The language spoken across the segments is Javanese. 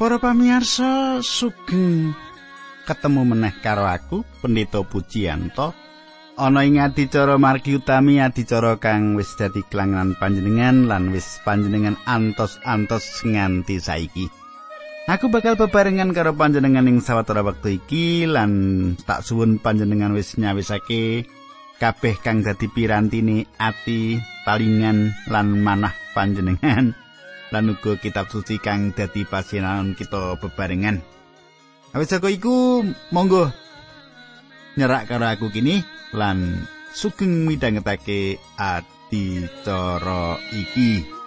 Para pamirsa sugeng ketemu meneh karo aku Pendeta Pujiyanto ana ing adicara margi utami adicara kang wis dadi kelangan panjenengan lan wis panjenengan antos-antos nganti saiki. Aku bakal bebarengan karo panjenengan ing sawetara wektu iki lan tak suwun panjenengan wis nyawisake kabeh kang dadi pirantine ati, talingan lan manah panjenengan. Lan uga kitab suci kang dadi pasinaon kita bebarengan. Awis saka iku monggo nyerak karo aku kini lan sugeng midhangetake adicara iki.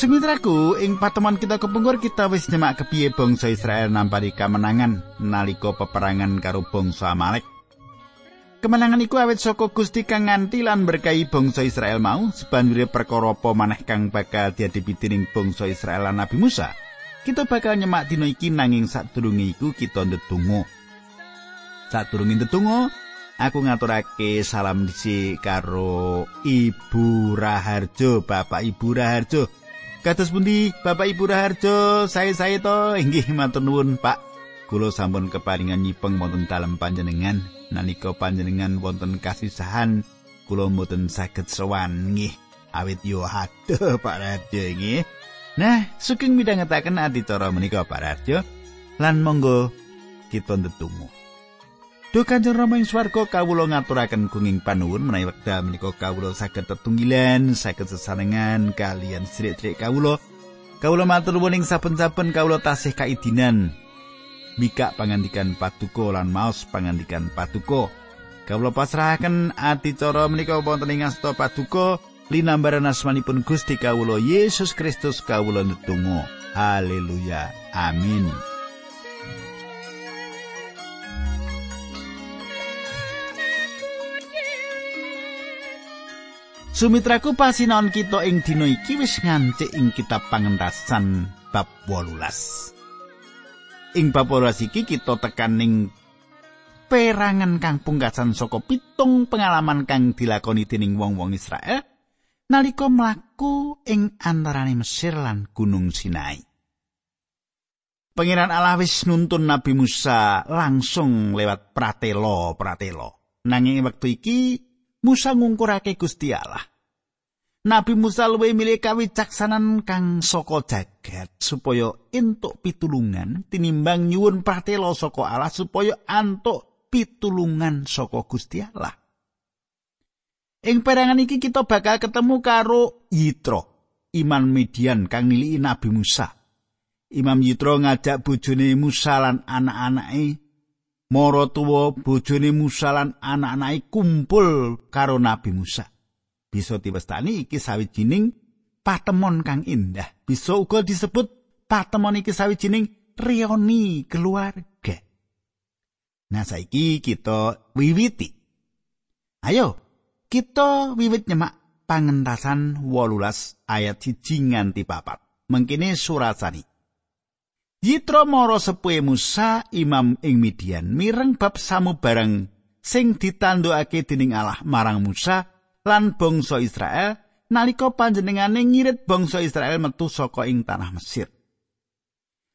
Sumitraku, ing pateman kita kepungkur kita wis nyemak kepiye bangsa Israel nampari kemenangan nalika peperangan karo bangsa Amalek. Kemenangan iku awet saka Gusti kang nganti lan berkahi bangsa Israel mau sebanjure perkara apa maneh kang bakal diadepi dening bangsa Israel lan Nabi Musa. Kita bakal nyemak dina iki nanging sadurunge iku kita ndedonga. Sadurunge ndedonga, aku ngaturake salam disi karo Ibu Raharjo, Bapak Ibu Raharjo. Kados pundi Bapak Ibu Raharjo, saya-saya to inggih matur nuwun Pak. Kula sampun keparingan nyipeng wonten dalem panjenengan nalika panjenengan wonten kasisahan kula mboten saged sowan nggih awit yo aduh Pak Raharjo nggih. Nah, sugeng midhangetaken adicara menika Pak Raharjo lan monggo kita ndedonga. Duh Kanjeng Rama ing swarga kawula ngaturaken gunging panuwun menawi wekdal menika kawula saged tetunggilan, saged sesarengan kalian sedherek kawula. Kawula matur nuwun ing saben-saben kawula tasih kaidinan. Mika pangandikan patuko lan maos pangandikan patuko. Kawula pasrahaken adicara menika wonten ing asta patuko linambaran asmanipun Gusti kawula Yesus Kristus kawula netunggal. Haleluya. Amin. Sumitraku pasinaon kita ing dina iki wis ngancik ing kitab pangentasan bab 18. Ing bab 18 iki kita tekan ing perangan kang pungkasan saka pitung pengalaman kang dilakoni dening wong-wong Israel nalika mlaku ing antarane Mesir lan Gunung Sinai. Pangeran Allah wis nuntun Nabi Musa langsung lewat pratelo-pratelo. Nanging wektu iki Musa ngungkurake Gusti Allah. Nabi Musa luwih milih kawicaksanan kang saka jagat supaya entuk pitulungan tinimbang nyuwun pratela saka Allah supaya antuk pitulungan saka Gusti Allah. Ing perangan iki kita bakal ketemu karo Yitro, iman Midian kang niliki Nabi Musa. Imam Yitro ngajak bojone Musa lan anak-anake Mara tuwa bojone Musa lan anak-anake kumpul karo Nabi Musa. Bisa diwestani iki sawijining patemon kang indah. Bisa uga disebut patemon iki sawijining rioni keluarga. Nah saiki kita wiwiti. Ayo kita wiwit nyemak pangentasan 18 ayat 1 nganti papat. Mengkini surasani. Yitro moro sepuhe Musa imam ing Midian mireng bab samu bareng sing ditandukake dening Allah marang Musa lan bangsa Israel nalika panjenengane ngirit bangsa Israel metu saka ing tanah Mesir.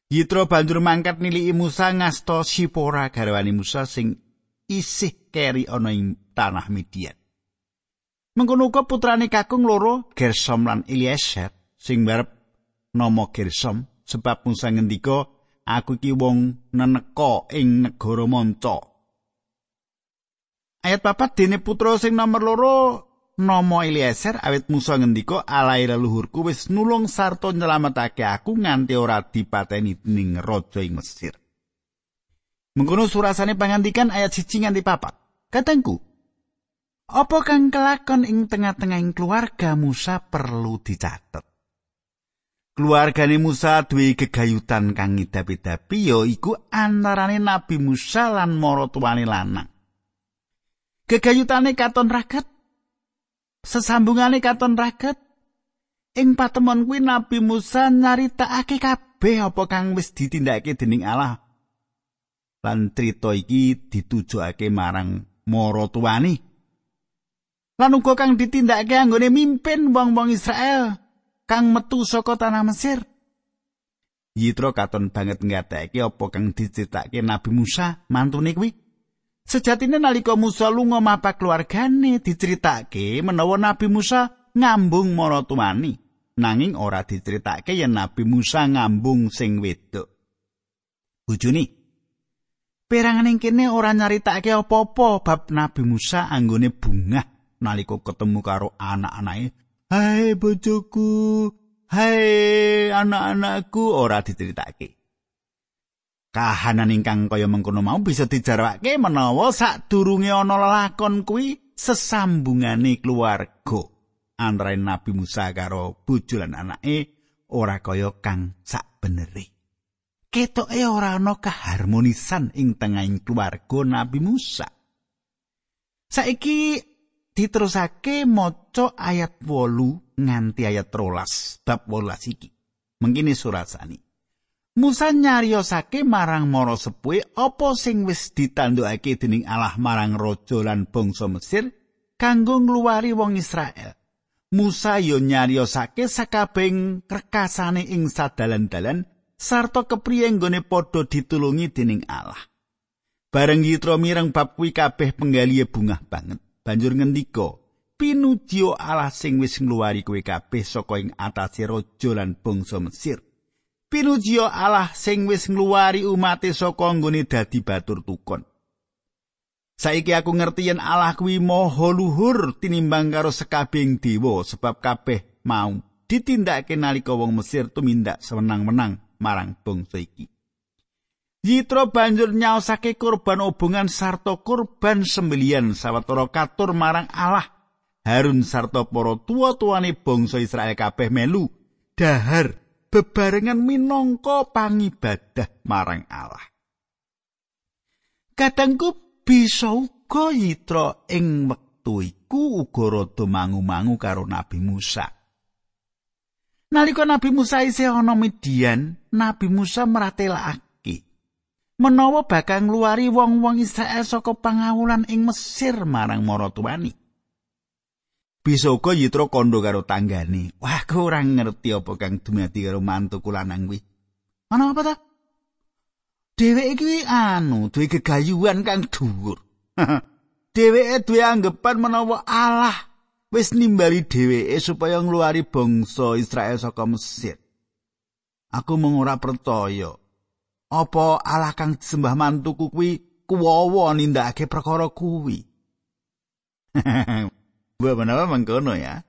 Yitro banjur mangkat niliki Musa ngasta Sipora garwani Musa sing isih keri ana ing tanah Midian. Mengkono uga putrane kakung loro Gersom lan Eliezer sing barep nama Gersom sebab Musa ngendika aku iki wong neneka ing negara manca. Ayat papat dene putra sing nomor loro Nomo Eliezer awit Musa ngendika alai leluhurku wis nulung sarta nyelametake aku nganti ora dipateni ning raja ing Mesir. Mengkono surasane pangandikan ayat siji nganti papat. Katengku, apa kang kelakon ing tengah-tengahing keluarga Musa perlu dicatet. Keluargane Musa duwe gegayutan kang ngidapi-dapi ya iku antarane Nabi Musa lan maratuwane lanang. Gegayutane katon raket sesambungane katon raket. Ing patemon kuwi Nabi Musa nyaritakake kabeh apa kang wis ditindakake dening Allah. Lan crita iki ditujokake marang mara tuwani lan uga kang ditindakake anggone mimpin wong-wong Israel kang metu saka tanah Mesir. Yitro katon banget ngateke apa kang diceritake Nabi Musa mantune kuwi Sejatine nalika Musa lunga mapak keluargane diceritake menawa Nabi Musa ngambung mara tuwani nanging ora diceritake yen Nabi Musa ngambung sing wedok Bojone Perangan ing kene ora nyaritakake apa-apa bab Nabi Musa anggone bungah nalika ketemu karo anak-anake. Hai bojoku, hai anak-anakku ora diceritakake. Kahanan ingkang kaya mengkono mau bisa dijarawake menawa sadurunge ana lelakon kuwi sesambungane keluarga antara Nabi Musa karo bojo lan anake ora kaya kang sak beneri. ketoke ora ana keharmonisan ing tengahing keluarga Nabi Musa. Saiki diterusake maca ayat 8 nganti ayat 13 bab 18 iki. Mengkini surat sani. Musa nyariosake marang mara sepuhe apa sing wis ditandukake dening Allah marang raja lan bangsa Mesir kanggo ngluwari wong Israel. Musa yo nyariosake sakabeng rekasane ing sadalan-dalan sarta kepriye nggone padha ditulungi dening Allah. Bareng Yitro mireng bab kuwi kabeh penggalihe bungah banget. Banjur ngendika, "Pinuji Allah sing wis ngluwari kowe kabeh saka ing atase raja lan bangsa Mesir. Pinuji Allah sing wis ngluwari umate saka nggone dadi batur tukon." Saiki aku ngerti yen Allah kuwi maha luhur tinimbang karo sekabeng dewa sebab kabeh mau ditindakake nalika wong Mesir tumindak sewenang-wenang marang bangsa iki. Yitro banjur nyaosake kurban obongan sarta kurban sembelian sawetara katur marang Allah. Harun sarta para tuwa-tuwane bangsa Israel kabeh melu dahar bebarengan minangka pangibadah marang Allah. Kadangku bisa uga Yitro ing wektu iku uga rada mangu-mangu karo Nabi Musa. Nalika Nabi Musa isih ana Midian, Nabi Musa meratelakake menawa bakal ngluwari wong-wong Israel saka pangawulan ing Mesir marang maratuwani. Bisa uga Yitro kondo karo tanggane. Wah, aku ora ngerti apa kang dumadi karo mantuku lanang kuwi. Ana apa ta? Dheweke kuwi anu, duwe gegayuhan kang dhuwur. Dheweke duwe anggapan menawa Allah wis nimbali dheweke supaya ngluari bangsa Israel saka Mesir. Aku mung ora percaya. Apa Allah kang disembah mantuku kuwi kuwowo nindakake perkara kuwi? Mangkono ya.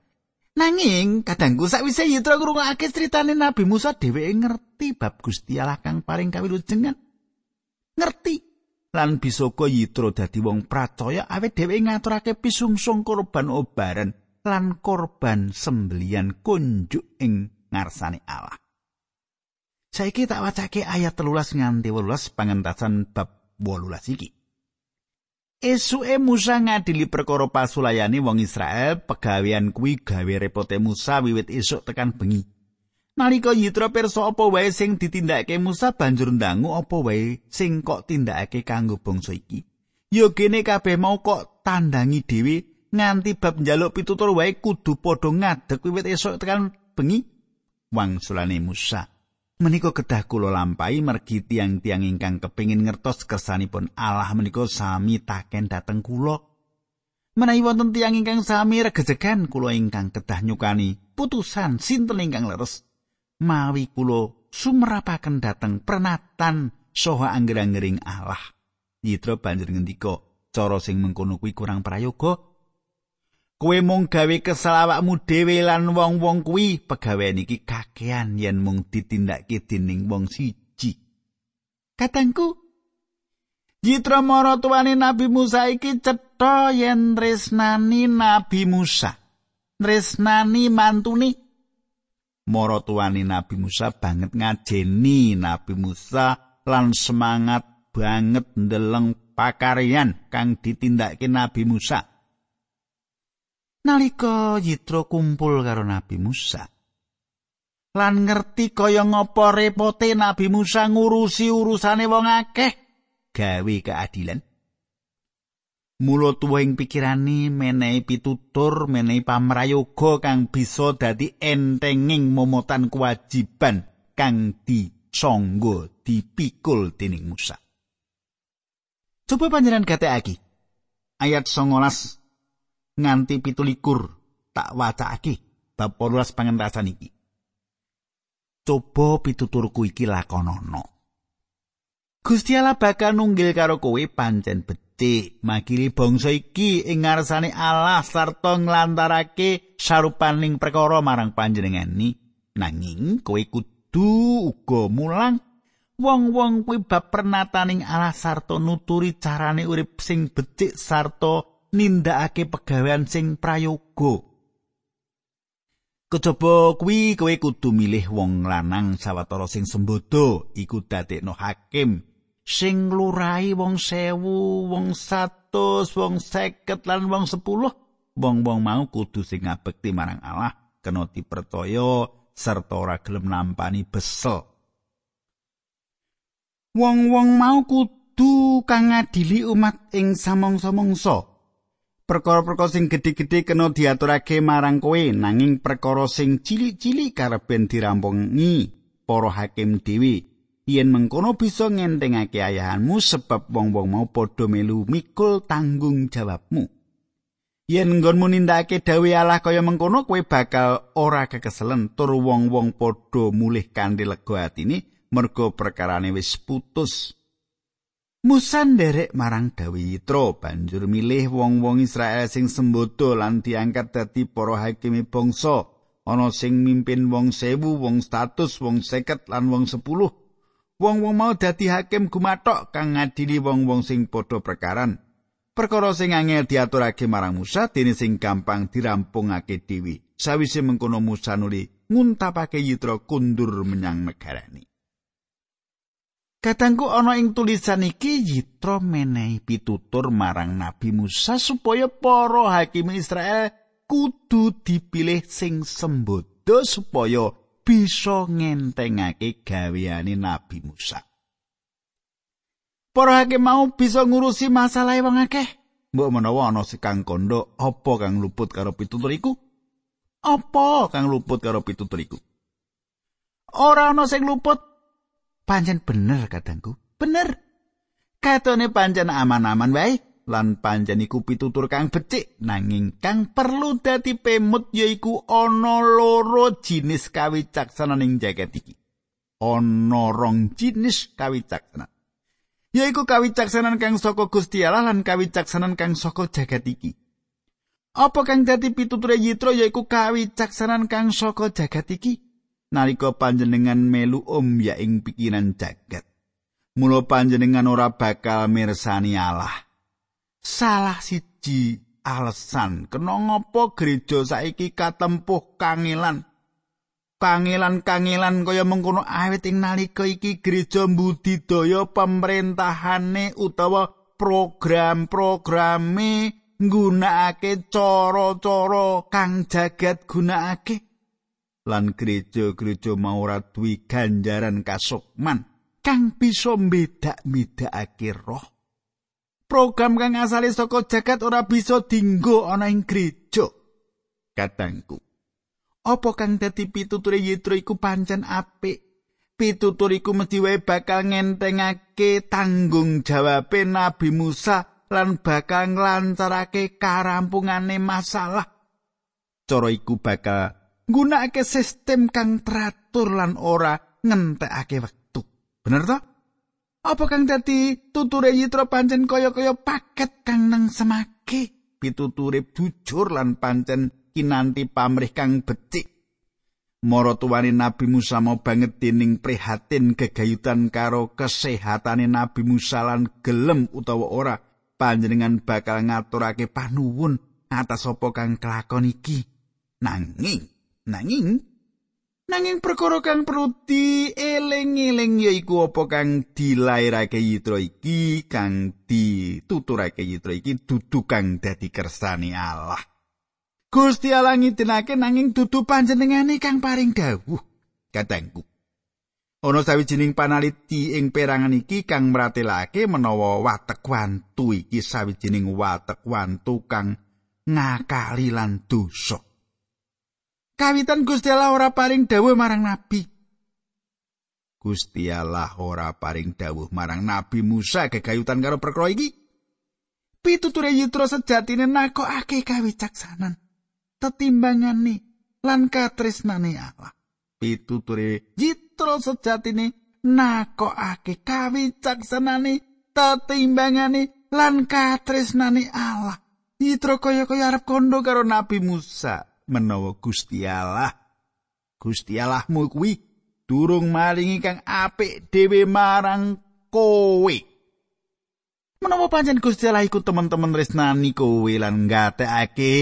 Nanging kadangku sakwise Yitro ngrungokake critane Nabi Musa dheweke ngerti bab Gusti Allah kang paring kawilujengan. Ngerti lan bisaka yitra dadi wong pracaya awet dhewe ngaturake pisungsung korban obaran lan korban sembelian kunjuk ing ngarsane Allah. Saiki tak wacake ayat telulas nganti wolulas pangentasan bab wolulas iki. Esuke Musa ngadili perkara pasulayani wong Israel, pegawean kuwi gawe repote Musa wiwit esuk tekan bengi. Nalika Yitro pirsa apa wae sing ditindakake Musa banjur ndangu apa wae sing kok tindakake kanggo bangsa iki. Ya gene kabeh mau kok tandangi dhewe nganti bab njaluk pitutur wae kudu padha ngadeg wiwit esuk tekan bengi. Wangsulane Musa. Menika kedah kula lampahi mergi tiang-tiang ingkang kepingin ngertos kersanipun Allah menika sami taken dateng kula. Menawi wonten tiang ingkang sami regejegan kula ingkang kedah nyukani putusan sinten ingkang leres mawi kula sumrapaken dhateng prenatan saha angger-anggering Allah. Yitra banjur ngendika, cara sing mengkono kuwi kurang prayoga. Kowe mung gawe kesel awakmu dhewe lan wong-wong kuwi pegawean iki kakean yen mung ditindakake dening wong siji. Katangku Yitra maratuwane Nabi Musa iki cetha yen tresnani Nabi Musa. Tresnani mantune maratuwane Nabi Musa banget ngajeni Nabi Musa lan semangat banget ndeleng pakaryan kang ditindakake Nabi Musa. Nalika Yitro kumpul karo Nabi Musa. Lan ngerti kaya ngapa repote Nabi Musa ngurusi urusane wong akeh, gawe keadilan. Mula tuwing pikirane menehi pitutur menehi pamrayoga kang bisa dadi entenging momotan kewajiban kang disangga dipikul dening Musa. Coba panjenengan gatekake. Ayat 19 nganti pitulikur tak wacake bab 18 pangentasan iki. Coba pituturku iki lakonono. Gusti Allah bakal nunggil karo kowe pancen becik makili bangsa iki ing ngarsane Allah sarta nglantarake sarupaning perkara marang panjenengani nanging kowe kudu uga mulang wong-wong kuwi bab pernataning Allah sarta nuturi carane urip sing becik sarta nindakake pegawean sing prayoga Kejaba kuwi kowe kudu milih wong lanang sawetara sing sembodo iku dadekno hakim sing lurai wong sewu, wong satus, wong seket lan wong sepuluh, wong-wong mau kudu sing ngabekti marang Allah, kena dipercaya serta ora gelem nampani besel. Wong-wong mau kudu kang ngadili umat ing samong-samongsa. Perkara-perkara sing gedhe-gedhe kena diaturake marang kowe nanging perkara sing cilik-cilik kareben dirampungi para hakim dhewe yen mengkono bisa ngentengake ayahanmu sebab wong-wong mau padha melu mikul tanggung jawabmu. Yen nggonmu nindakake dawuh Allah kaya mengkono kowe bakal ora kekeselen tur wong-wong padha mulih kanthi lega atine merga perkarane wis putus. Musa nderek marang dawuh Yitro banjur milih wong-wong Israel sing sembodo lan diangkat dadi para hakimi bangsa. Ana sing mimpin wong sewu, wong status, wong seket lan wong sepuluh. Wong-wong mau dadi hakim gumathok kang ngadili wong-wong sing padha perkaran. Perkara sing angel diaturake marang Musa dene sing gampang dirampungake dewi. Sawise mengkono Musa nuli nguntapake Yitro kundur menyang negarane. Katangku ana ing tulisan iki Yitro menehi pitutur marang Nabi Musa supaya para hakim Israel kudu dipilih sing sembodo supaya bisa ngentengake gaweane Nabi Musa. Para hakim mau bisa ngurusi masalah wong akeh. Mbok menawa ana sekang kondo, apa kang luput karo pitutur iku? Apa kang luput karo pitutur iku? Ora ana sing luput. Pancen bener kadangku. Bener. Katone pancen aman-aman wae. lan pancen iku pitutur kang becik nanging kang perlu dadi pemut yaiku ana loro jinis kawicaksanan ing jagat iki ana rong jinis kawicaksanan yaiku kawicaksanan kang saka Gusti Allah lan kawicaksanan kang saka jagat iki apa kang dadi pituture Yitro yaiku kawicaksanan kang saka jagat iki nalika panjenengan melu om ya ing pikiran jagat Mula panjenengan ora bakal mirsani Allah. salah siji alasan kena ngopo gereja saiki katempuh kangelan kangelan-kangelan kaya mengkono awit ing nalika iki gereja mbudidaya pemerintahane utawa program-programe nggunakake cara-cara kang jagat gunakake lan gereja-gereja mau ora duwi ganjaran kasukman kang bisa mbedak-bedakake roh program kang asale saka jagat ora bisa dinggo ana ing gereja. Katangku. Apa kang dadi pituture Yitro iku pancen apik? Pitutur iku mesti wae bakal ngentengake tanggung jawabe Nabi Musa lan bakal nglancarake karampungane masalah. Cara iku bakal nggunakake sistem kang teratur lan ora ngentekake wektu. Bener toh? Apa kang dadi tuture yitra pancen kaya-kaya paket kang nang semake pituture jujur lan pancen kinanti pamrih kang becik. Mara tuwane Nabi Musa mau banget dening prihatin gegayutan karo kesehatane Nabi Musa lan gelem utawa ora panjenengan bakal ngaturake panuwun atas apa kang kelakon iki. Nanging, nanging Nanging perkara kang perlu dieling-eling yaiku apa kang dilairake Yitro iki kang dituturake Yitro iki dudu kang dadi kersane Allah. Gusti Allah ngidinake nanging dudu panjenengane kang paring dawuh. Katengku. Ana sawijining panaliti ing perangan iki kang mratelake menawa watek wantu iki sawijining watek wantu kang ngakali lan dosa. Kawitan Gusti Allah ora paring dawuh marang nabi. Gusti Allah ora paring dawuh marang nabi Musa gegayutan karo perkara iki. Pituture Yitro sejatine nakokake kawicaksanan. Tetimbangane lan katresnane Allah. Pituture Yitro sejatine nakokake kawicaksanane tetimbangane lan katresnane Allah. Yitro kaya-kaya arep kondo karo Nabi Musa. Menawa Gusti Allah. Gusti Allahmu kuwi durung maringi kang apik dhewe marang kowe. Menawa pancen Gusti Allah iku teman-teman resnani kowe lan ngatekake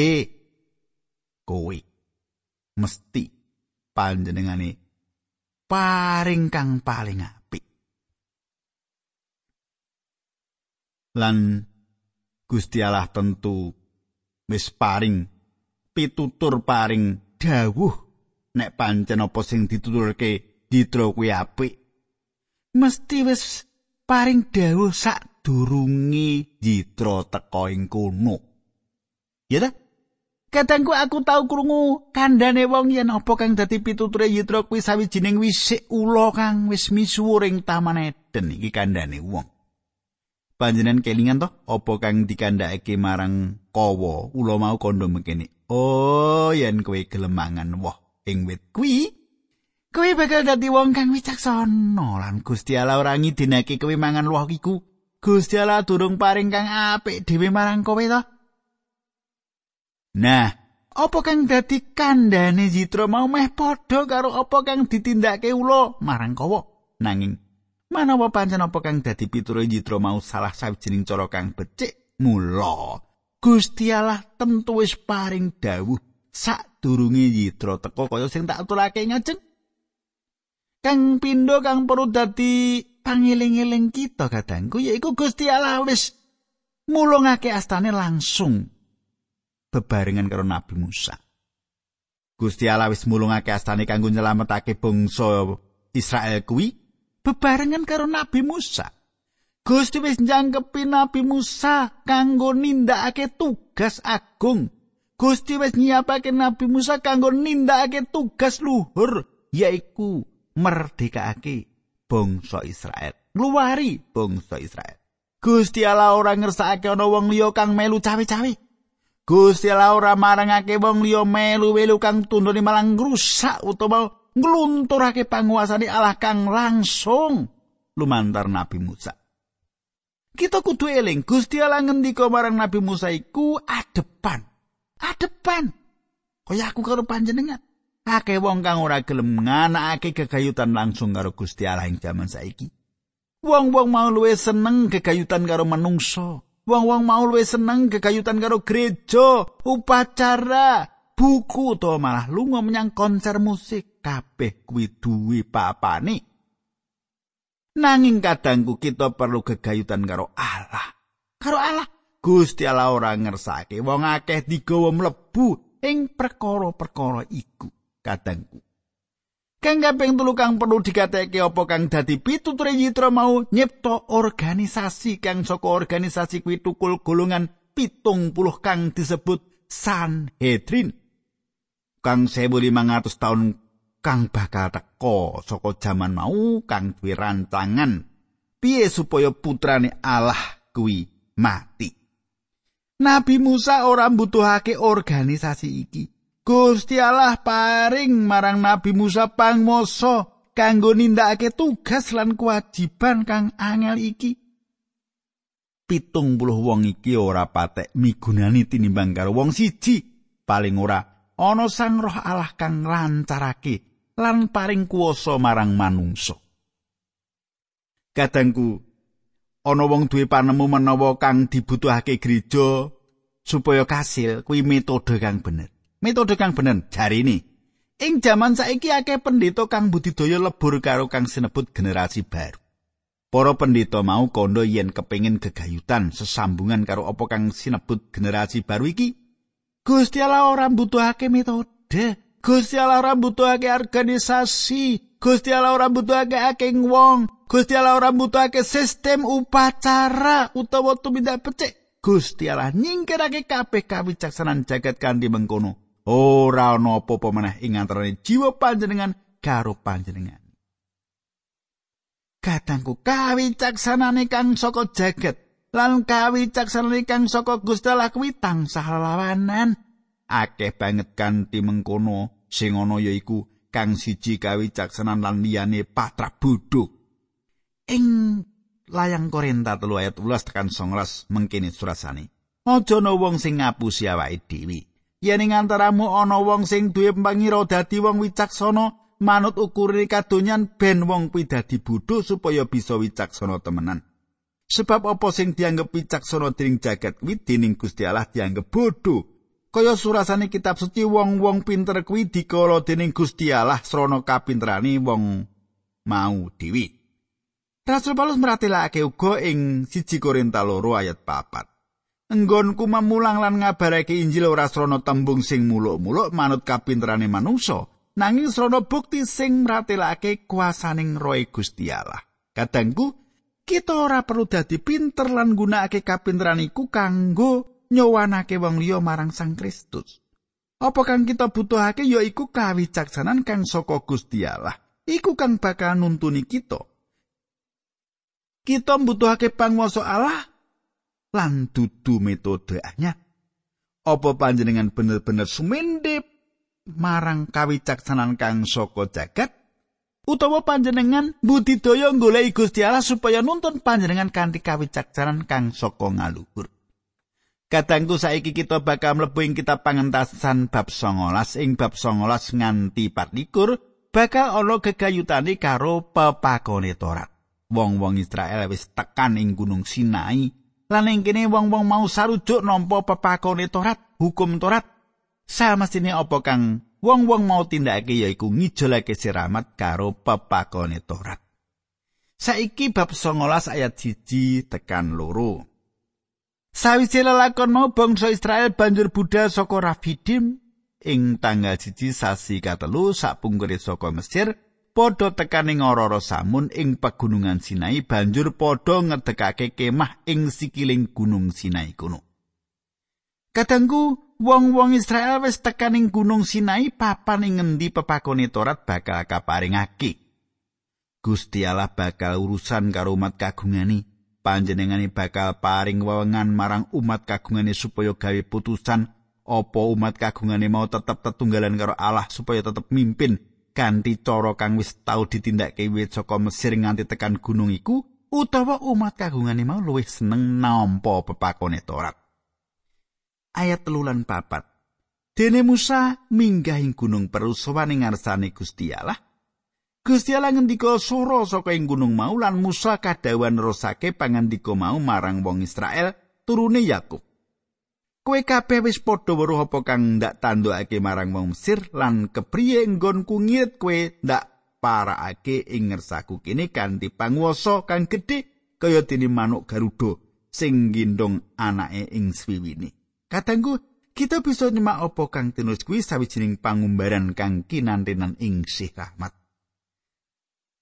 kowe mesti panjenengane paring kang paling apik. Lan Gusti Allah tentu wis paring pitutur paring dawuh nek pancen apa sing dituturke ditra kuwi apik. Mesti wis paring dawuh sak durunge ditra teka ing kono. Ya ta? Kadangku aku tau krungu kandhane wong yen apa kang dadi pituture Yitra kuwi sawijining wisik ula kang wis misuwur ing Taman Eden iki kandhane wong. Panjenengan kelingan to? Apa kang dikandhakake marang kawa ula mau kandha mekene. Oh, yen kowe gelemangan woh ing wit kuwi, kowe bakal dadi wong kang wicaksana lan Gusti Allah ora ngidinake kowe mangan woh iku. Gusti Allah durung paring kang apik dhewe marang kowe to. Nah, apa kang dadi kandhane Jitra mau meh padha karo apa kang ditindakake ula marang kowe. Nanging manawa pancen apa kang dadi piturut Jitra mau salah sawijining cara kang becik, mula Gusti Allah tentu wis paring dawuh sadurunge yitra teka kaya sing tak aturake ngajeng. Kang pindho kang perlu dadi pangeling-eling kita kadangku yaiku Gusti Allah wis mulungake astane langsung bebarengan karo Nabi Musa. Gusti Allah wis mulungake astane kanggo nyelametake bangsa Israel kuwi bebarengan karo Nabi Musa. Gusti wis njangkepi Nabi Musa kanggo nindakake tugas agung. Gusti wis nyiapake Nabi Musa kanggo nindakake tugas luhur yaiku merdekake bangsa Israel. Luwari bangsa Israel. Gusti Allah ora ngersakake ana wong liya kang melu cawe-cawe. Gusti Allah ora marangake wong liya melu-melu kang tundone malang rusak utawa nglunturake panguasane Allah kang langsung lumantar Nabi Musa. Kita kudu eling Gusti Allah ngendika marang Nabi Musa iku adepan. Adepan. Kaya aku karo panjenengan. Akeh wong kang ora gelem nganakake gegayutan langsung karo Gusti Allah ing jaman saiki. Wong-wong mau luwe seneng gegayutan karo manungsa. Wong-wong mau luwe seneng gegayutan karo gereja, upacara, buku to malah lunga menyang konser musik. Kabeh kuwi duwe papane. Nanging kadangku kita perlu gegayutan karo Allah. Karo Allah Gusti Allah ora ngersake wong akeh digawa mlebu ing perkara-perkara iku kadangku. Kang kaping telu kang perlu dikateke apa kang dadi pituture yitra mau nyipta organisasi kang saka organisasi kuwi tukul golongan pitung puluh kang disebut Sanhedrin. Kang 1500 tahun kang bakal teka saka jaman mau kang duwe rancangan piye supaya putrane Allah kuwi mati. Nabi Musa ora mbutuhake organisasi iki. Gusti Allah paring marang Nabi Musa pangmoso kanggo nindakake tugas lan kewajiban kang angel iki. Pitung puluh wong iki ora patek migunani tinimbang karo wong siji. Paling ora ana sang roh Allah kang lancarake lan paring kuwasa marang manungsa. Kadangku ana wong duwe panemu menawa kang dibutuhake gereja supaya kasil kuwi metode kang bener. Metode kang bener jarine. Ing jaman saiki akeh pendeta kang budidaya lebur karo kang sinebut generasi baru. Para pendeta mau kondo yen kepingin gegayutan sesambungan karo apa kang sinebut generasi baru iki. Gusti Allah ora mbutuhake metode, Gusti Allah ora mbutuhake organisasi, Gusti Allah ora butuhake akeh wong. Gusti Allah ora butuhake sistem upacara utawa tumindak becik. Gusti Allah nyingkirake kabeh kawicaksanan jagat kanthi mengkono. Ora ana apa-apa meneh ing antarané jiwa panjenengan karo panjenengan. Kadangku kawicaksanane kang saka jagat lan kawicaksanane kang saka Gusti Allah kuwi tansah lawanan. Akeh banget kanthi mengkono sing ana yaiku kang siji kawicaksanan lan liyane patra bodho. Ing layang Korinta 3 ayat 12 tekan 19 mengkene surasane. Aja ana wong sing ngapusi awake dhewe. Yen ing antaramu ana wong sing duwe pangira dadi wong wicaksana, manut ukure kadonyan ben wong kuwi dadi bodho supaya bisa wicaksana temenan. Sebab apa sing dianggep wicaksana dening jagat kuwi dening Gusti Allah dianggep bodho. Kaya surasane kitab suci wong-wong pinter kuwi dikala dening Gusti Allah srana kapinterane wong mau dewi. Rasul Paulus meratelake uga ing 1 Korinta loro ayat 4. Enggonku memulang lan ngabarake Injil ora srana tembung sing muluk-muluk manut kapinterane manungsa, nanging srana bukti sing mratelake kuasaning Roh Gusti Allah. Kadangku, kita ora perlu dadi pinter lan gunakake kapinteran iku kanggo nyowanake wong liya marang Sang Kristus. Apa kang kita butuhake ya iku kawicaksanan kang saka Gusti Allah. Iku kang bakal nuntuni kita. Kita mbutuhake panguwasa Allah lan dudu metode anyar. Apa panjenengan bener-bener sumendep marang kawicaksanan kang saka jagat utawa panjenengan budidaya goleki Gusti Allah supaya nuntun panjenengan kanthi kawicaksanan kang saka ngaluhur. Kadangku saiki kita bakal mlebu ing kitab pangentasan bab 19 ing bab 19 nganti 24 bakal ana gegayutane karo pepakone Torat. Wong-wong Israel wis tekan ing Gunung Sinai lan ing kene wong-wong mau sarujuk nampa pepakone Torat, hukum Torat Samestine apa kang wong-wong mau tindakake yaiku ngijolake siramat karo pepakone Torat. Saiki bab 19 ayat 1 tekan loro. Sawise lelakon mau bangsa Israel banjur budal saka Rafidim ing tanggal siji sasi katelu sapungkure saka Mesir padha tekaning ora samun ing pegunungan Sinai banjur padha ngedekake kemah ing sikiling gunung Sinai kuno. Kadangku wong-wong Israel wis tekaning Gunung Sinai papan ing ngendi pepakone Torat bakal kaparingake. Gusti Allah bakal urusan karo umat kagungani. Panjenengane bakal paring wewengan marang umat kagungane supaya gawe putusan apa umat kagungane mau tetep tetunggalan karo Allah supaya tetep mimpin kanthi cara kang wis tau ditindakake wit saka Mesir nganti tekan gunung iku utawa umat kagungane mau luwih seneng nampa pepakone Torat. ayat telulan papat. Dene Musa minggah ing gunung perusawan ing ngarsane Gusti Allah. Gusti Allah ngendika sura saka ing gunung mau lan Musa kadawan nerusake pangandika mau marang wong Israel turune Yakub. Kowe kabeh wis padha weruh apa kang ndak tandukake marang wong Mesir lan kepriye nggonku ngirit kowe ndak parakake ing ngersaku kene kanthi panguwasa kang gedhe kaya dene manuk garuda sing gendong anake ing swiwine. Katanggu, kita bisa nyemak apa kang tinus kuwi sawijining pangumbaran kang kinantenan ing sih rahmat.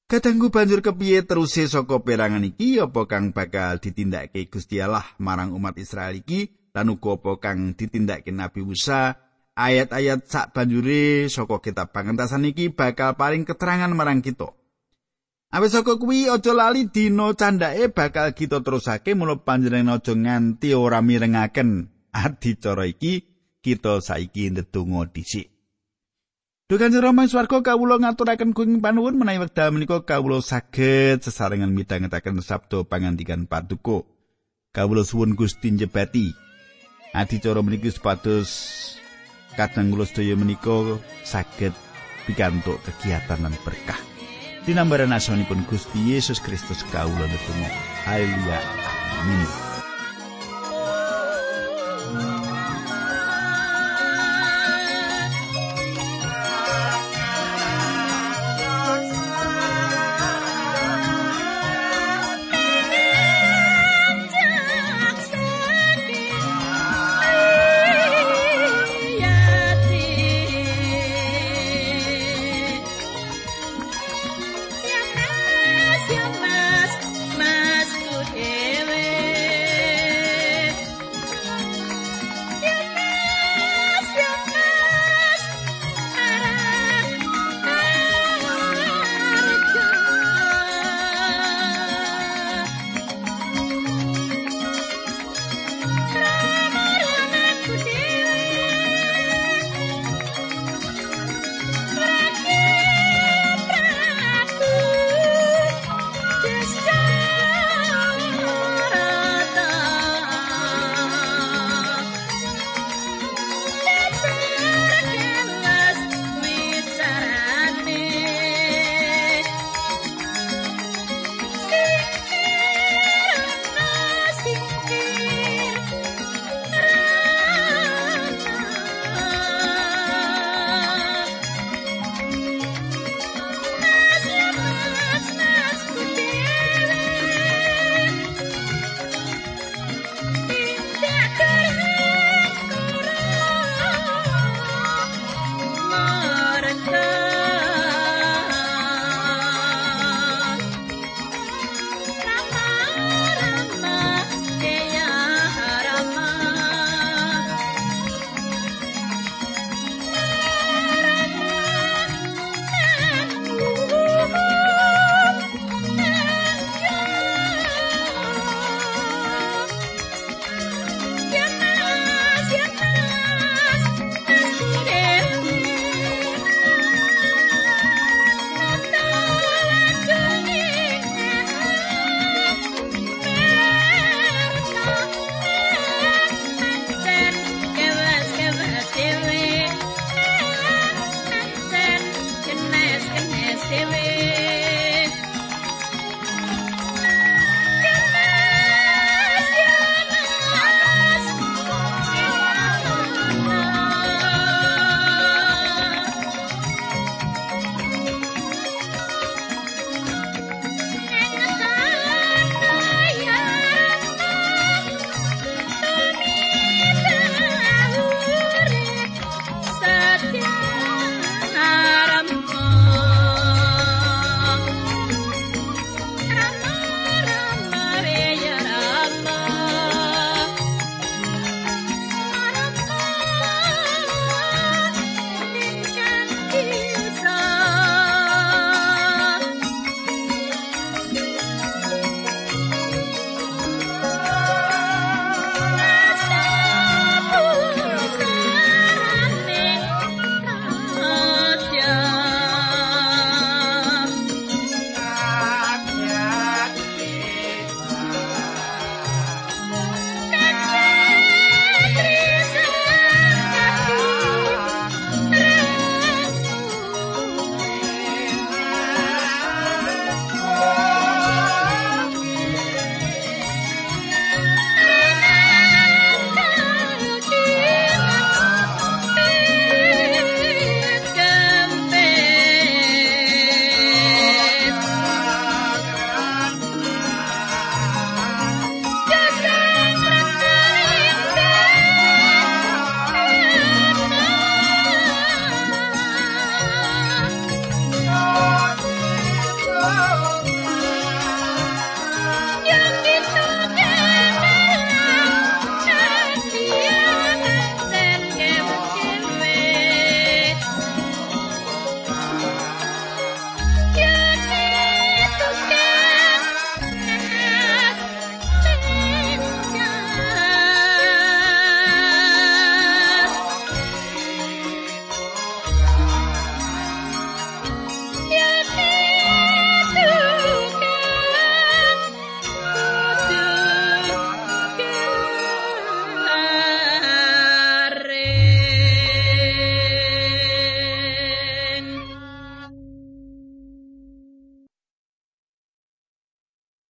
Katanggu banjur kepiye teruse saka perangan iki apa kang bakal ditindakake Gusti Allah marang umat Israel iki lan uga apa kang ditindakake Nabi Musa ayat-ayat sak banjure saka kitab pangentasan iki bakal paling keterangan marang kita. Awis saka kuwi aja lali dina candake bakal kita terusake mulo panjenengan aja nganti ora mirengaken adicara iki kita saiki ndedonga dhisik. Dukan Rama swarga kawula ngaturaken kuing panuwun menawi wekdal menika kawula saged sesarengan midhangetaken sabda pangandikan paduka. Kawula suwun Gusti njebati. Adicara menika sepatus kadang kula sedaya menika saged pikantuk kegiatan dan berkah. Dinambaran asmanipun Gusti Yesus Kristus kawula ndedonga. Haleluya. Amin.